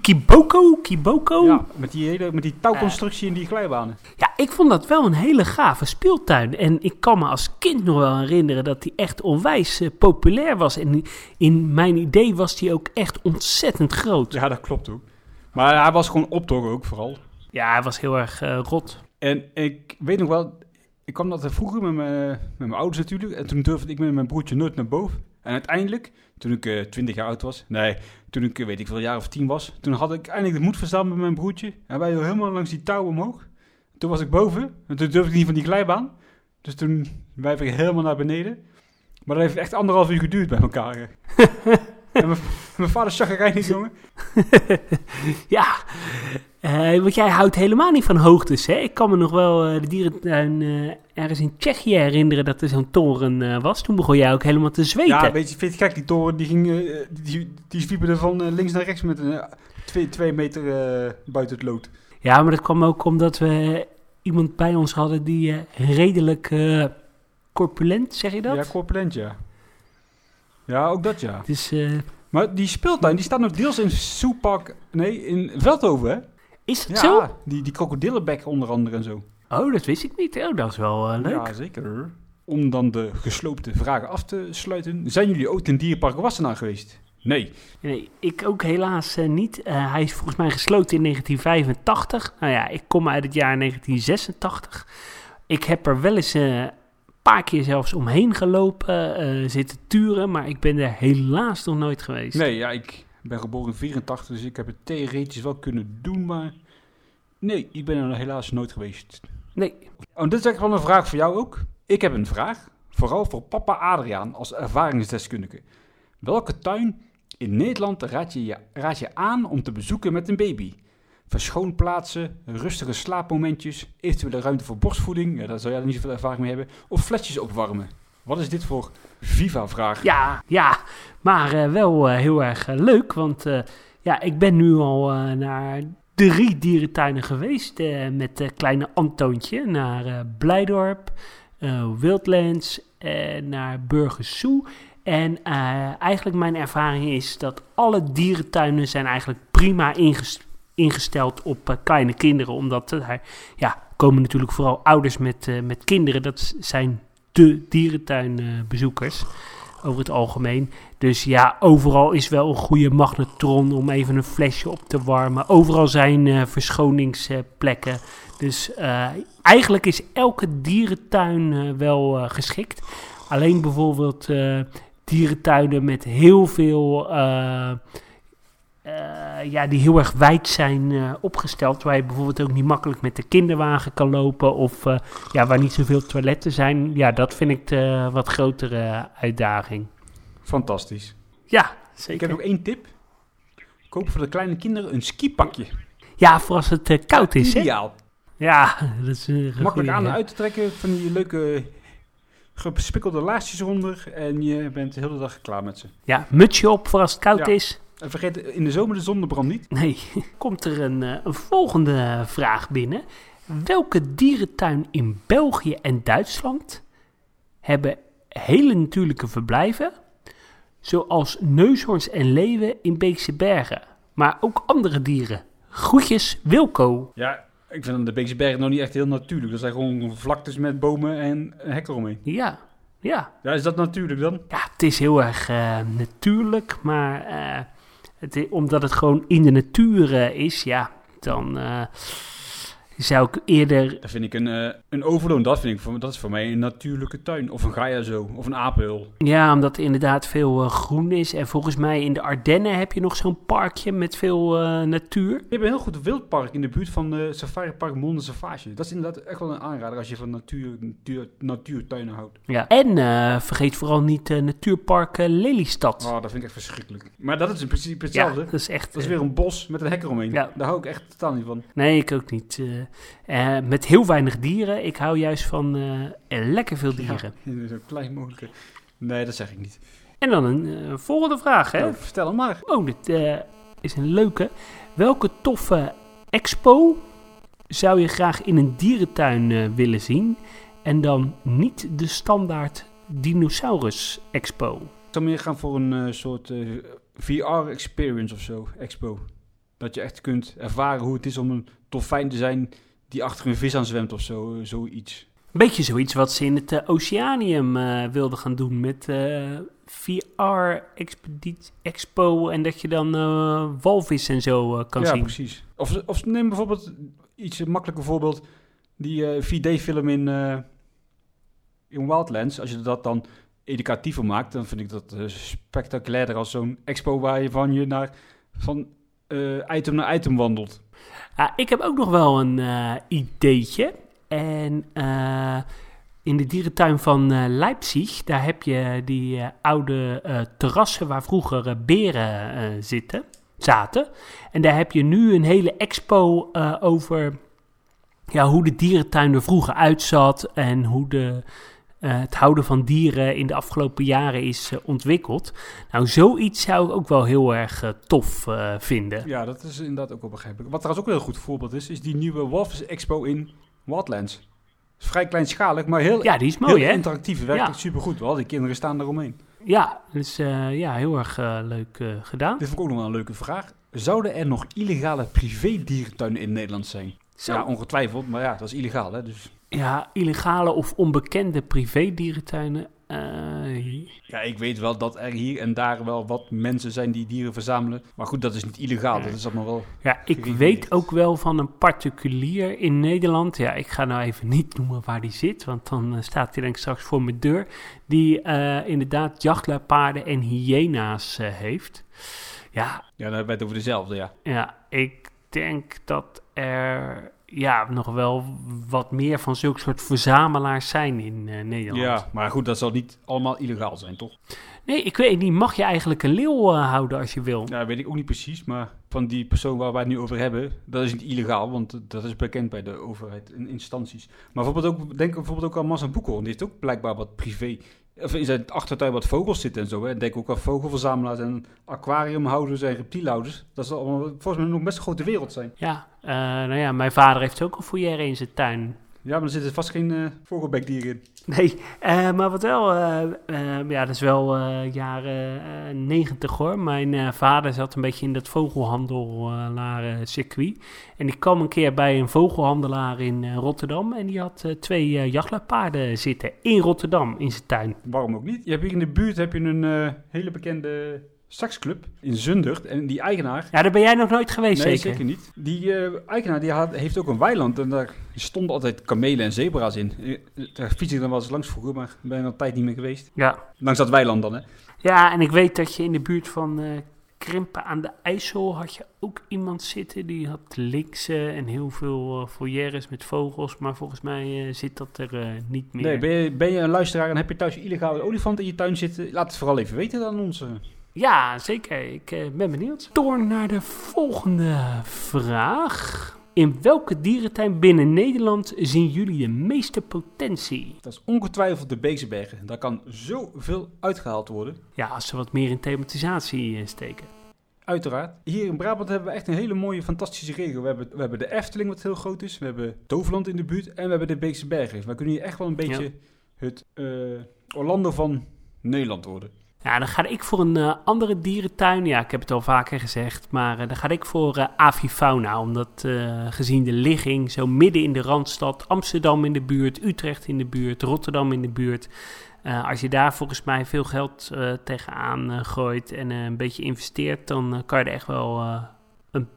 Kiboko? Kiboko? Ja, met die, hele, met die touwconstructie en die glijbanen. Ja, ik vond dat wel een hele gave speeltuin. En ik kan me als kind nog wel herinneren dat die echt onwijs eh, populair was. En in mijn idee was die ook echt ontzettend groot. Ja, Ja, dat klopt ook. Maar hij was gewoon optocht ook vooral. hij was heel erg eh, rot. En ik weet nog wel, ik kwam altijd vroeger met mijn, met mijn ouders natuurlijk. En toen durfde ik met mijn broertje nooit naar boven. En uiteindelijk, toen ik eh 20 jaar oud was, nee, toen ik weet ik veel, een jaar of tien was, toen had ik eindelijk de moed verstaan met mijn broertje. En wij helemaal langs die touw omhoog. Toen was ik boven, en toen durfde ik niet van die glijbaan. Dus toen wij we helemaal naar beneden. Maar dat heeft echt anderhalf uur geduurd bij elkaar. en mijn, mijn vader zag er niet, jongen. Ja, eh, want jij houdt helemaal niet van hoogtes, hè? Ik kan me nog wel eh, de dierentuin eh, ergens in Tsjechië herinneren dat er zo'n toren was. Toen begon jij ook helemaal te zweten. Ja, weet je, vind je gek, die toren die ging, die, die zwiepen er van links naar rechts met een twee, twee meter buiten het lood. Ja, maar dat kwam ook omdat we iemand bij ons hadden die redelijk corpulent, zeg je dat? Ja, corpulent, ja. Ja, ook dat ja. Dus, Maar die speeltuin, die staat nog deels in Soepak, nee, in Veldhoven, hè? Is het Ja, zo? die, die krokodillenbek onder andere en zo. Oh, dat wist ik niet. Oh, dat is wel eh, leuk. Ja, zeker. Om dan de gesloopte vragen af te sluiten. Zijn jullie ooit in Dierpark Wassenaar geweest? Nee. Nee, ik ook helaas eh, niet. Eh, hij is volgens mij gesloten in 1985. Nou ja, ik kom uit het jaar 1986. Ik heb er wel eens een paar keer zelfs omheen gelopen, zitten turen, maar ik ben er helaas nog nooit geweest. Nee, ja, ik ben geboren in 84, dus ik heb het theoretisch wel kunnen doen, maar... Nee, ik ben er helaas nooit geweest. Nee. Oh, dit is echt wel een vraag voor jou ook. Ik heb een vraag, vooral voor papa Adriaan als ervaringsdeskundige. Welke tuin in Nederland raad je, je, raad je aan om te bezoeken met een baby? Verschoonplaatsen, rustige slaapmomentjes, eventuele ruimte voor borstvoeding, ja, daar zou jij niet zoveel ervaring mee hebben, of flesjes opwarmen. Wat is dit voor Viva-vraag? Ja, ja, maar eh, wel eh, heel erg eh, leuk, want ja, ik ben nu al naar drie dierentuinen geweest met kleine Antoontje. Naar Blijdorp, Wildlands en naar Burgersoe. En eh, eigenlijk mijn ervaring is dat alle dierentuinen zijn eigenlijk prima inges- ingesteld op kleine kinderen. Omdat er ja, komen natuurlijk vooral ouders met, met kinderen. Dat zijn de dierentuinbezoekers over het algemeen. Dus ja, overal is wel een goede magnetron om even een flesje op te warmen. Overal zijn eh, verschoningsplekken. Dus eh, eigenlijk is elke dierentuin eh, wel geschikt. Alleen bijvoorbeeld dierentuinen met heel veel... eh, ja, die heel erg wijd zijn eh, opgesteld. Waar je bijvoorbeeld ook niet makkelijk met de kinderwagen kan lopen. Of eh, ja, waar niet zoveel toiletten zijn. Ja, dat vind ik de wat grotere uitdaging. Fantastisch. Ja, Ik zeker. heb nog één tip. Koop voor de kleine kinderen een skipakje. Ja, voor als het koud is, hè? Ideaal. Ja, dat is een Makkelijk goeie, aan en hè? uit te trekken. Van die leuke gespikkelde laarsjes eronder. En je bent de hele dag klaar met ze. Ja, mutsje op voor als het koud Ja. is. En vergeet in de zomer de zonnebrand niet. Nee, komt er een, eh, een volgende vraag binnen. Welke dierentuin in België en Duitsland hebben hele natuurlijke verblijven, zoals neushoorns en leeuwen in Beekse Bergen, maar ook andere dieren? Groetjes, Wilco. Ja, ik vind de Beekse Bergen nog niet echt heel natuurlijk. Dat zijn gewoon vlaktes met bomen en een hek eromheen. Ja, ja. Ja, is dat natuurlijk dan? Ja, het is heel erg eh, natuurlijk, maar eh, het, omdat het gewoon in de natuur eh, is, ja, dan eh, zou ik eerder... Dat vind ik een, eh, een overloon. Dat, vind ik voor, dat is voor mij een natuurlijke tuin. Of een gaia zo. Of een apenhul. Ja, omdat er inderdaad veel eh, groen is. En volgens mij in de Ardennen heb je nog zo'n parkje met veel eh, natuur. Je hebt een heel goed wildpark in de buurt van de Safari Park Monde Savage. Dat is inderdaad echt wel een aanrader als je van natuur, natuur, natuurtuinen houdt. Ja. En eh, vergeet vooral niet eh, natuurpark Lelystad. Oh, dat vind ik echt verschrikkelijk. Maar dat is in principe ja, hetzelfde. dat is echt... Dat is weer een bos met een hek eromheen. Ja. Daar hou ik echt totaal niet van. Nee, ik ook niet. Eh. Met heel weinig dieren. Ik hou juist van eh, lekker veel dieren. Ja, zo klein mogelijk. Nee, dat zeg ik niet. En dan een eh, volgende vraag, hè? Nou, vertel hem maar. Oh, dit is een leuke. Welke toffe expo zou je graag in een dierentuin willen zien? En dan niet de standaard dinosaurus expo. Ik zou meer gaan voor een soort eh, VR-experience of zo, expo. Dat je echt kunt ervaren hoe het is om een dolfijn te zijn die achter een vis aan zwemt of zo, eh, zoiets. Een beetje zoiets wat ze in het eh, Oceanium eh, wilden gaan doen met eh, VR expedit- expo. En dat je dan walvis en zo kan ja, zien. precies. Of, of neem bijvoorbeeld iets een makkelijker voorbeeld, die eh 4D-film in, in Wildlands. Als je dat dan educatiever maakt, dan vind ik dat spectaculairder als zo'n expo waar je van je naar van item naar item wandelt. Ah, ik heb ook nog wel een eh, ideetje. En eh, in de dierentuin van eh, Leipzig, daar heb je die eh, oude eh, terrassen waar vroeger eh, beren eh, zitten, zaten. En daar heb je nu een hele expo eh, over ja, hoe de dierentuin er vroeger uitzat en hoe de, eh, het houden van dieren in de afgelopen jaren is eh, ontwikkeld. Nou, zoiets zou ik ook wel heel erg eh, tof vinden. Ja, dat is inderdaad ook wel begrijpelijk. Wat trouwens ook een heel goed voorbeeld is, is die nieuwe Walvis Expo in Wildlands. Is vrij kleinschalig, maar heel, Ja, die is mooi, heel hè? interactief. Werkt Ja. supergoed. Wel, die kinderen staan eromheen. Ja, dus ja, heel erg leuk gedaan. Dit vond ik ook nog wel een leuke vraag. Zouden er nog illegale privé-dierentuinen in Nederland zijn? Zo. Ja, ongetwijfeld, maar ja, dat is illegaal, hè. Dus Ja, illegale of onbekende privé-dierentuinen. eh, ja, ik weet wel dat er hier en daar wel wat mensen zijn die dieren verzamelen. Maar goed, dat is niet illegaal. Dat is allemaal wel... ja, ik weet ook wel van een particulier in Nederland. Ja, ik ga nou even niet noemen waar die zit, want dan eh, staat hij denk ik straks voor mijn deur. Die eh, inderdaad jachtluipaarden en hyena's heeft. Ja, Ja, dan hebben we het over dezelfde, ja. ja, ik denk dat er ja, nog wel wat meer van zulke soort verzamelaars zijn in eh, Nederland. Ja, maar goed, dat zal niet allemaal illegaal zijn, toch? Nee, ik weet niet. Mag je eigenlijk een leeuw eh, houden als je wil? Ja, weet ik ook niet precies, maar van die persoon waar wij het nu over hebben, dat is niet illegaal, want dat is bekend bij de overheid en instanties. Maar bijvoorbeeld ook, denk bijvoorbeeld ook aan Mas en Boekel, die heeft ook blijkbaar wat privé, of in zijn achtertuin wat vogels zitten en zo. Hè. En denk ook aan vogelverzamelaars en aquariumhouders en reptielhouders. Dat zal volgens mij nog best een grote wereld zijn. Ja, eh, nou ja, mijn vader heeft ook een foyer in zijn tuin. Ja, maar er zitten vast geen eh vogelbekdieren in. Nee, eh, maar wat wel, eh, ja, dat is wel jaren negentig hoor. Mijn vader zat een beetje in dat vogelhandelaar circuit. En die kwam een keer bij een vogelhandelaar in Rotterdam. En die had twee jachtluipaarden zitten in Rotterdam in zijn tuin. Waarom ook niet? Je hebt hier in de buurt heb je een hele bekende saxclub in Zundert. En die eigenaar... Ja, daar ben jij nog nooit geweest nee, zeker? zeker niet. Die eh, eigenaar die had, heeft ook een weiland. En daar stonden altijd kamelen en zebra's in. Eh, Daar fiets ik dan wel eens langs vroeger, maar ben er al een tijd niet meer geweest. Ja. Langs dat weiland dan, hè. ja, en ik weet dat je in de buurt van eh, Krimpen aan de IJssel had je ook iemand zitten. Die had linkse en heel veel foyeres met vogels. Maar volgens mij zit dat er niet meer. Nee, ben je, ben je een luisteraar en heb je thuis illegale olifant in je tuin zitten? Laat het vooral even weten aan ons. Ja, zeker. Ik eh, ben benieuwd. Door naar de volgende vraag. In welke dierentuin binnen Nederland zien jullie de meeste potentie? Dat is ongetwijfeld de Beeksebergen. Daar kan zoveel uitgehaald worden. Ja, als ze wat meer in thematisatie eh, steken. Uiteraard. Hier in Brabant hebben we echt een hele mooie, fantastische regio. We hebben, we hebben de Efteling, wat heel groot is. We hebben Toverland in de buurt. En we hebben de Beekse Bergen. We kunnen hier echt wel een beetje Ja. het eh, Orlando van Nederland worden. Ja, dan ga ik voor een eh, andere dierentuin. Ja, ik heb het al vaker gezegd. Maar eh, dan ga ik voor eh, avifauna. Omdat gezien de ligging zo midden in de Randstad... Amsterdam in de buurt, Utrecht in de buurt, Rotterdam in de buurt... als je daar volgens mij veel geld tegenaan gooit en een beetje investeert... dan kan je er echt wel een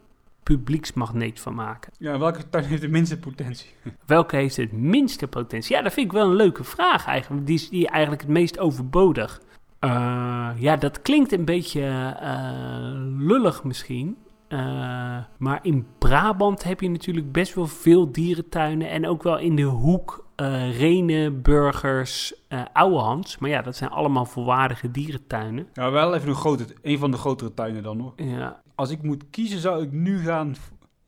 publieksmagneet van maken. Ja, welke tuin heeft de minste potentie? Welke heeft het minste potentie? Ja, dat vind ik wel een leuke vraag eigenlijk. Die is die eigenlijk het meest overbodig. Eh, ja, dat klinkt een beetje eh, lullig misschien. Eh, maar in Brabant heb je natuurlijk best wel veel dierentuinen. En ook wel in de hoek Renen, Burgers, eh Ouwehans. Maar ja, dat zijn allemaal volwaardige dierentuinen. Ja, wel even een, grote, een van de grotere tuinen dan nog. Ja, Als ik moet kiezen, zou ik nu gaan...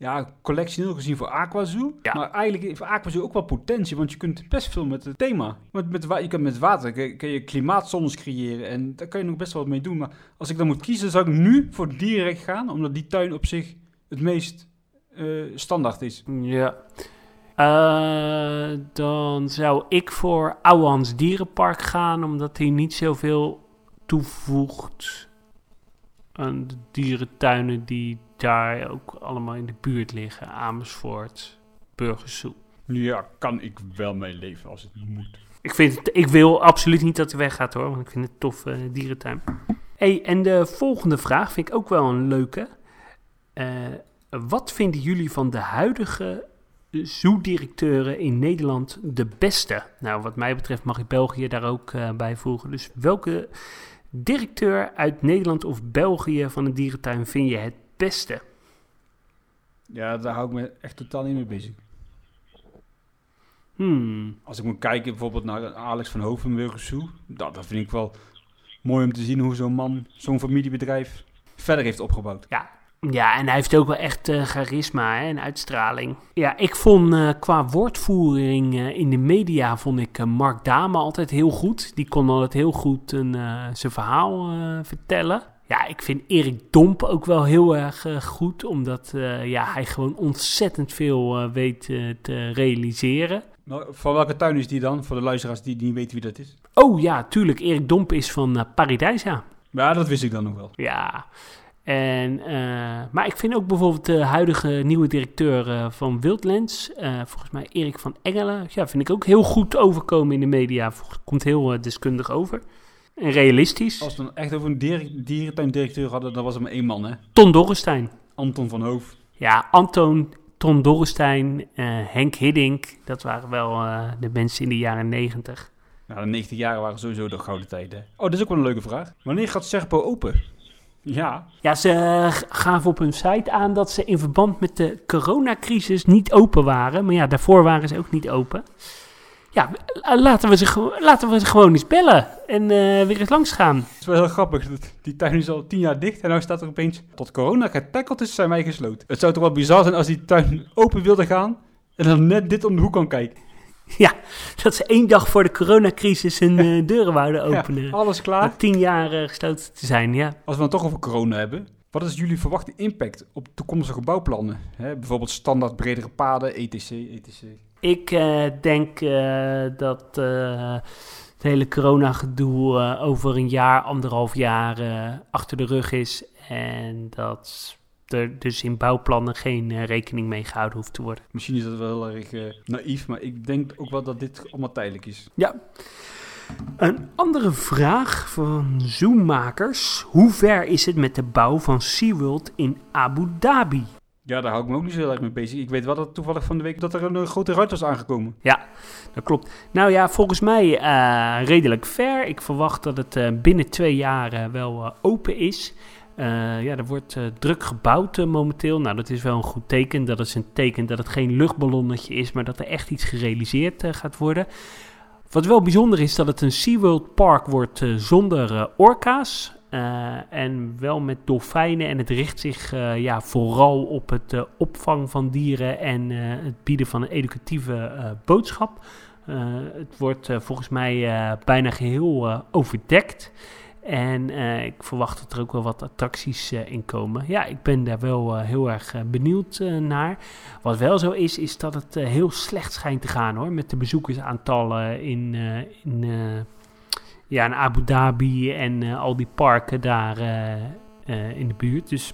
Ja, collectioneel gezien voor Aquazoo. Ja. Maar eigenlijk heeft Aquazoo ook wel potentie, want je kunt best veel met het thema. Want met, je kunt met water kun, kun je klimaatzones creëren en daar kan je nog best wel wat mee doen. Maar als ik dan moet kiezen, zou ik nu voor dierenrek gaan, omdat die tuin op zich het meest eh, standaard is. Ja. Eh, dan zou ik voor Ouwehans Dierenpark gaan, omdat hij niet zoveel toevoegt aan de dierentuinen die daar ook allemaal in de buurt liggen. Amersfoort, Burgersoe. Ja, kan ik wel mee leven als het moet. Ik, vind het, ik wil absoluut niet dat hij weggaat hoor, want ik vind het een tof eh, dierentuin. hey, en de volgende vraag vind ik ook wel een leuke. Eh, wat vinden jullie van de huidige zoodirecteuren in Nederland de beste? Nou, wat mij betreft mag ik België daar ook eh, bij voegen. Dus welke directeur uit Nederland of België van een dierentuin vind je het beste? Ja, daar hou ik me echt totaal niet mee bezig. Hmm. Als ik moet kijken bijvoorbeeld naar Alex van Hoven van Burgersoe, dat, dat vind ik wel mooi om te zien hoe zo'n man zo'n familiebedrijf verder heeft opgebouwd. Ja, en hij heeft ook wel echt eh, charisma hè, en uitstraling. Ja, ik vond eh, qua woordvoering eh, in de media vond ik Mark Dame altijd heel goed. Die kon altijd heel goed een, zijn verhaal vertellen. Ja, ik vind Erik Domp ook wel heel erg eh, goed, omdat eh, ja, hij gewoon ontzettend veel eh, weet te realiseren. Nou, van welke tuin is die dan? Voor de luisteraars die niet weten wie dat is. Oh ja, tuurlijk, Erik Domp is van Paradijsa. Ja, dat wist ik dan nog wel. Ja, en, maar ik vind ook bijvoorbeeld de huidige nieuwe directeur van Wildlands, volgens mij Erik van Engelen, ja, vind ik ook heel goed overkomen in de media. Komt heel deskundig over. En realistisch. Als we het echt over een dier, dierentuindirecteur hadden, dan was er maar één man, hè? Ton Dorrestein. Anton van Hoof. Ja, Anton, Ton Dorrestein, eh, Henk Hiddink, dat waren wel eh, de mensen in de jaren negentig. Nou, de 90 jaren waren sowieso de gouden tijden. hè? Oh, dat is ook wel een leuke vraag. Wanneer gaat Serpo open? Ja, Ja, ze eh, gaven op hun site aan dat ze in verband met de coronacrisis niet open waren. Maar ja, daarvoor waren ze ook niet open. Ja, eh, laten we ze, laten we ze gewoon eens bellen en eh, weer eens langs gaan. het is wel heel grappig. Die tuin is al tien jaar dicht en nu staat er opeens... Tot corona getackeld is, zijn wij gesloten. Het zou toch wel bizar zijn als die tuin open wilde gaan... en dan net dit om de hoek kan kijken. Ja, dat ze één dag voor de coronacrisis hun eh, deuren wouden openen. Ja, alles klaar. Na tien jaar gesloten te zijn, ja. Als we dan toch over corona hebben, wat is jullie verwachte impact op toekomstige bouwplannen? Hè, bijvoorbeeld standaard bredere paden, etc. etc. Ik eh, denk eh, dat eh, het hele corona-gedoe over een jaar, anderhalf jaar achter de rug is. En dat er dus in bouwplannen geen rekening mee gehouden hoeft te worden. Misschien is dat wel heel erg naïef, maar ik denk ook wel dat dit allemaal tijdelijk is. Een andere vraag van Zoommakers. Hoe ver is het met de bouw van SeaWorld in Abu Dhabi? Ja, daar hou ik me ook niet zo heel erg mee bezig. Ik weet wel dat toevallig van de week dat er een, eh, grote ruit was aangekomen. Dat klopt. Nou ja, volgens mij eh, redelijk ver. Ik verwacht dat het eh, binnen twee jaar wel open is. Ja, er wordt druk gebouwd momenteel. Nou, dat is wel een goed teken. Dat is een teken dat het geen luchtballonnetje is, maar dat er echt iets gerealiseerd gaat worden. Wat wel bijzonder is, dat het een SeaWorld Park wordt zonder orka's. Eh, en wel met dolfijnen. En het richt zich eh, ja, vooral op het eh, opvang van dieren en het bieden van een educatieve boodschap. Het wordt volgens mij bijna geheel eh, overdekt. En ik verwacht dat er ook wel wat attracties eh, in komen. Ja, ik ben daar wel heel erg benieuwd naar. Wat wel zo is, is dat het heel slecht schijnt te gaan hoor. Met de bezoekersaantallen in, in, ja, in Abu Dhabi en eh, al die parken daar eh, eh, in de buurt. Dus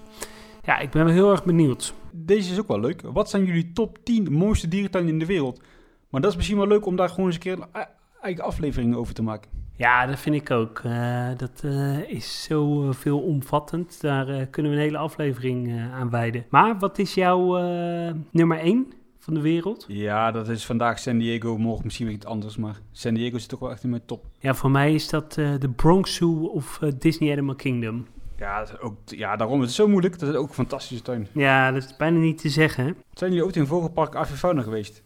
ja, ik ben wel heel erg benieuwd. Deze is ook wel leuk. Wat zijn jullie top 10 mooiste dierentuinen in de wereld? Maar dat is misschien wel leuk om daar gewoon eens een keer een e- eigen aflevering over te maken. Ja, dat vind ik ook. Dat is zo eh, veelomvattend. Daar kunnen we een hele aflevering aan wijden. Maar wat is jouw nummer 1 van de wereld? Ja, dat is vandaag San Diego, morgen misschien weer iets anders. Maar San Diego zit toch wel echt in mijn top. Ja, voor mij is dat eh, de Bronx Zoo of eh, Disney Animal Kingdom. Ja, dat is ook, ja, daarom is het zo moeilijk. Dat is ook een fantastische tuin. Ja, dat is bijna niet te zeggen. hè? Zijn jullie ook in Vogelpark Avifauna geweest?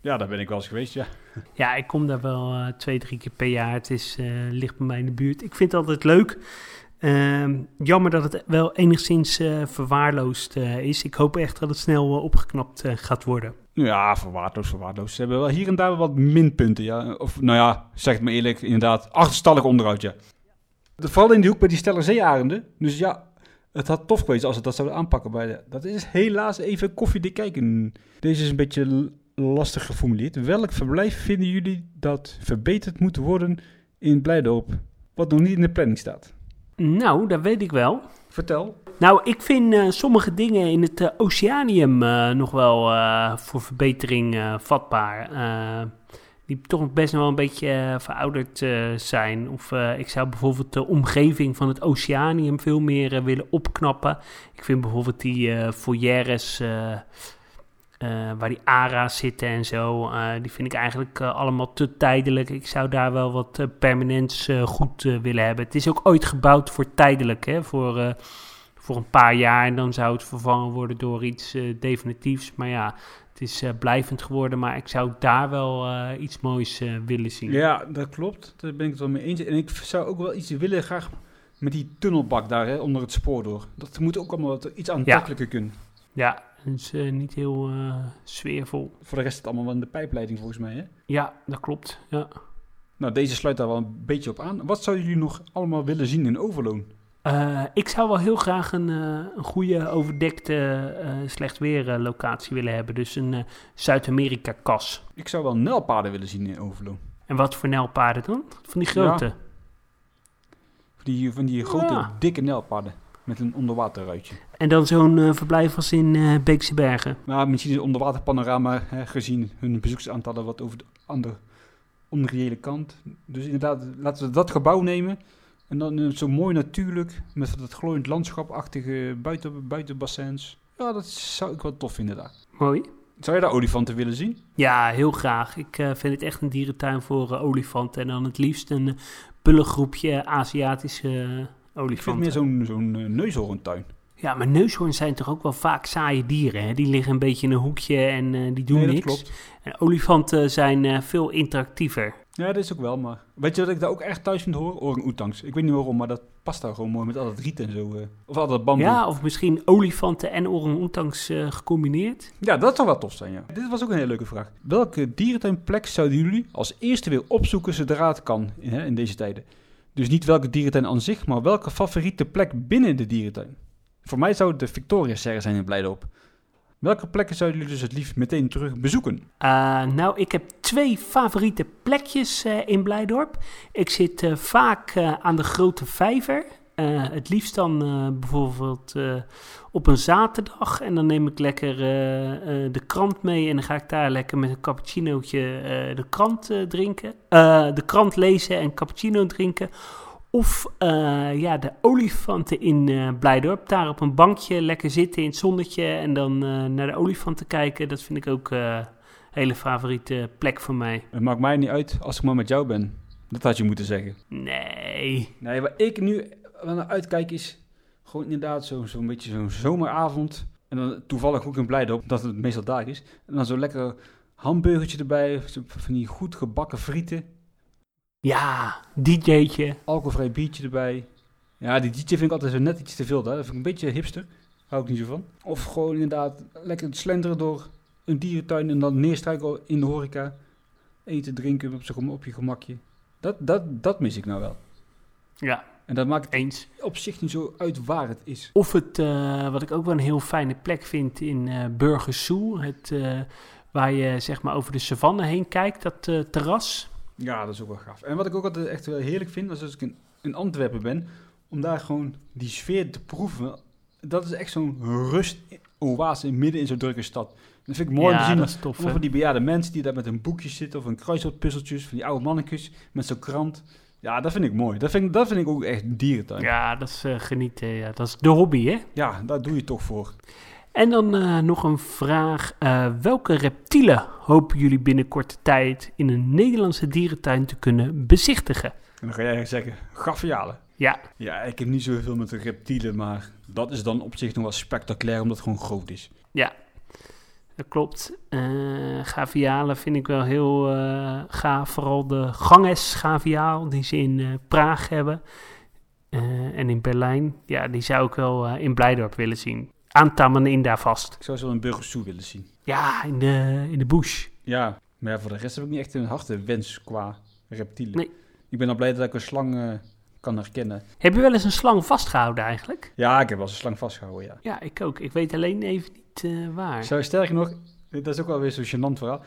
Ja, daar ben ik wel eens geweest, ja. Ja, ik kom daar wel eh, twee, drie keer per jaar. Het is, ligt bij mij in de buurt. Ik vind het altijd leuk. Ehm, jammer dat het wel enigszins eh, verwaarloosd eh, is. Ik hoop echt dat het snel eh, opgeknapt gaat worden. Ja, verwaarloos, verwaarloos. Ze hebben wel hier en daar wat minpunten, ja. Of, nou ja, zeg het me eerlijk, inderdaad, achterstallig onderhoud, ja. Vooral in die hoek bij die Steller Zeearenden. Dus ja, het had tof geweest als ze dat zouden aanpakken de... Dat is helaas even koffiedik kijken. Deze is een beetje lastig geformuleerd. Welk verblijf vinden jullie dat verbeterd moet worden in Blijdorp? Wat nog niet in de planning staat. Nou, dat weet ik wel. Vertel. Nou, ik vind eh, sommige dingen in het eh, Oceanium eh, nog wel voor verbetering vatbaar. Die toch best nog wel een beetje verouderd zijn. Of ik zou bijvoorbeeld de omgeving van het Oceanium veel meer willen opknappen. Ik vind bijvoorbeeld die foyeres waar die ara's zitten en zo, eh, die vind ik eigenlijk eh, allemaal te tijdelijk. Ik zou daar wel wat eh, permanents eh, goed eh, willen hebben. Het is ook ooit gebouwd voor tijdelijk, hè, voor, eh, voor een paar jaar. En dan zou het vervangen worden door iets eh, definitiefs. Maar ja, het is eh, blijvend geworden. Maar ik zou daar wel eh, iets moois eh, willen zien. Ja, dat klopt. Daar ben ik het wel mee eens. En ik zou ook wel iets willen graag met die tunnelbak daar hè, onder het spoor door. Dat moet ook allemaal wat, iets aantrekkelijker kunnen. Ja, het is niet heel eh, sfeervol. Voor de rest is het allemaal wel in de pijpleiding volgens mij. Hè? Ja, dat klopt. Ja. Nou, deze sluit daar wel een beetje op aan. Wat zouden jullie nog allemaal willen zien in Overloon? Eh, ik zou wel heel graag een, eh, een goede overdekte slecht weer locatie willen hebben. Dus een Zuid-Amerika-kas. Ik zou wel nelpaarden willen zien in Overloon. En wat voor nelpaarden dan? Van die grote? Van die, van die grote, dikke nelpaarden. Met een onderwaterruitje. En dan zo'n eh, verblijf als in eh, Beekse Bergen. Maar misschien is het onderwaterpanorama hè, gezien hun bezoeksaantallen wat over de andere onreële kant. Dus inderdaad, laten we dat gebouw nemen. En dan eh, zo mooi natuurlijk, met dat glooiend landschapachtige buiten, buitenbassins. Ja, dat zou ik wel tof vinden daar. Mooi. Zou je daar olifanten willen zien? Ja, heel graag. Ik vind het echt een dierentuin voor eh, olifanten. En dan het liefst een uh, bullengroepje Aziatische uh, olifanten. Ik vind meer zo'n zo'n uh, neushoorntuin. Ja, maar neushoorns zijn toch ook wel vaak saaie dieren. Hè? Die liggen een beetje in een hoekje en uh, die doen nee, niks. Dat klopt. En olifanten zijn uh, veel interactiever. Ja, dat is ook wel, maar... Weet je wat ik daar ook echt thuis vind horen? Orang-oetangs. Ik weet niet waarom, maar dat past daar gewoon mooi met al dat riet en zo. Uh, of al dat bamboe. Ja, of misschien olifanten en orang-oetangs uh, gecombineerd. Ja, dat zou wel tof zijn, ja. Dit was ook een hele leuke vraag. Welke dierentuinplek zouden jullie als eerste weer opzoeken zodra het kan in, hè, in deze tijden? Dus niet welke dierentuin aan zich, maar welke favoriete plek binnen de dierentuin? Voor mij zou het de Victoria Serre zijn in Blijdorp. Welke plekken zouden jullie dus het liefst meteen terug bezoeken? Uh, nou, ik heb twee favoriete plekjes uh, in Blijdorp. Ik zit uh, vaak aan de Grote Vijver. Het liefst dan bijvoorbeeld op een zaterdag. En dan neem ik lekker de krant mee. En dan ga ik daar lekker met een cappuccinootje de krant drinken. de krant lezen en cappuccino drinken. Of ja, de olifanten in Blijdorp. Daar op een bankje lekker zitten in het zonnetje en dan naar de olifanten kijken. Dat vind ik ook een hele favoriete plek voor mij. Het maakt mij niet uit als ik maar met jou ben. Dat had je moeten zeggen. Nee. Nee, waar ik nu naar uitkijk is gewoon inderdaad zo'n zo beetje zo'n zomeravond. En dan toevallig ook in Blijdorp, dat het meestal daar is. En dan zo'n lekker hamburgertje erbij, van die goed gebakken frieten. Ja, DJ'tje. Alcoholvrij biertje erbij. Ja, die DJ vind ik altijd zo net iets te veel. Daar. Dat vind ik een beetje hipster. Hou ik niet zo van. Of gewoon inderdaad lekker slenderen door een dierentuin en dan neerstrijken in de horeca. Eten, drinken op, op je gemakje. Dat, dat, dat mis ik nou wel. Ja. En dat maakt eens op zich niet zo uit waar het is. Of het, uh, wat ik ook wel een heel fijne plek vind in uh, Burgers Zoo. Het, uh, waar je zeg maar over de savanne heen kijkt, dat terras. Ja, dat is ook wel gaaf. En wat ik ook altijd echt wel heerlijk vind, als ik in, in Antwerpen ben, om daar gewoon die sfeer te proeven. Dat is echt zo'n rust oase midden in zo'n drukke stad. Dat vind ik mooi ja, om te zien. Dat is tof, van die bejaarde mensen die daar met een boekje zitten of een kruiswoordpuzzeltjes, van die oude mannetjes met zo'n krant. Ja, dat vind ik mooi. Dat vind, dat vind ik ook echt een dierentuin. Ja, dat is uh, genieten. Ja. Dat is de hobby, hè? Ja, daar doe je toch voor. En dan uh, nog een vraag. Uh, welke reptielen hopen jullie binnen korte tijd in een Nederlandse dierentuin te kunnen bezichtigen? En dan ga jij zeggen, gavialen. Ja. Ja, ik heb niet zoveel met de reptielen, maar dat is dan op zich nog wel spectaculair omdat het gewoon groot is. Ja, dat klopt. Uh, gavialen vind ik wel heel uh, gaaf. Vooral de Ganges-gaviaal die ze in uh, Praag hebben. en in Berlijn. Ja, die zou ik wel in Blijdorp willen zien aantammen in daar vast. Ik zou zo een burgersoe willen zien. Ja, in de, in de bush. Ja, maar ja, voor de rest heb ik niet echt een harte wens qua reptielen. Nee. Ik ben al blij dat ik een slang kan herkennen. Heb je wel eens een slang vastgehouden eigenlijk? Ja, ik heb wel eens een slang vastgehouden, ja. Ja, ik ook. Ik weet alleen even niet uh, waar. Zo, sterker nog, dat is ook wel weer zo'n gênant verhaal.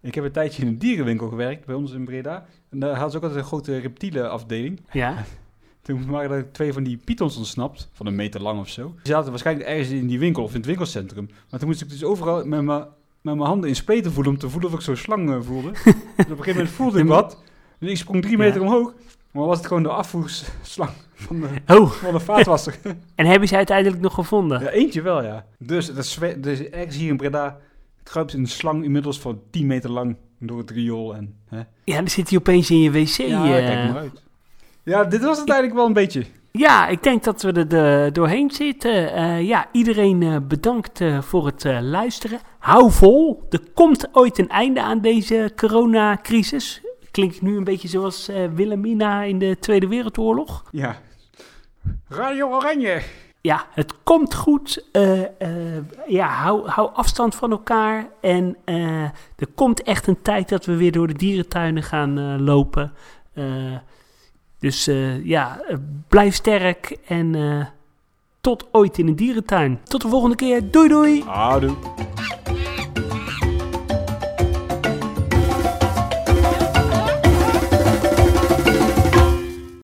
Ik heb een tijdje in een dierenwinkel gewerkt bij ons in Breda. En daar hadden ze ook altijd een grote reptielenafdeling. Ja. Toen waren er twee van die pythons ontsnapt, van een meter lang of zo. Die zaten waarschijnlijk ergens in die winkel of in het winkelcentrum. Maar toen moest ik dus overal met mijn, met mijn handen in spleten voelen om te voelen of ik zo'n slang uh, voelde. en op een gegeven moment voelde ik wat. En ik sprong drie meter ja. omhoog. Maar was het gewoon de afvoerslang van de, oh. van de vaatwasser. en hebben ze uiteindelijk nog gevonden? Ja, eentje wel, ja. Dus, dat is, dus ergens hier in Breda kruipt een slang inmiddels van 10 meter lang door het riool. En, hè. Ja, dan zit hij opeens in je wc. Ja, uh, kijk maar uit. Ja, dit was het eigenlijk wel een beetje. Ja, ik denk dat we er de, doorheen zitten. Uh, ja, iedereen uh, bedankt uh, voor het luisteren. Hou vol. Er komt ooit een einde aan deze coronacrisis. Klinkt nu een beetje zoals Wilhelmina in de Tweede Wereldoorlog. Ja. Radio Oranje. Ja, het komt goed. ja, hou, hou afstand van elkaar. En er komt echt een tijd dat we weer door de dierentuinen gaan lopen. Dus uh, ja, uh, blijf sterk en uh, tot ooit in een dierentuin. Tot de volgende keer. Doei doei. Houdoe.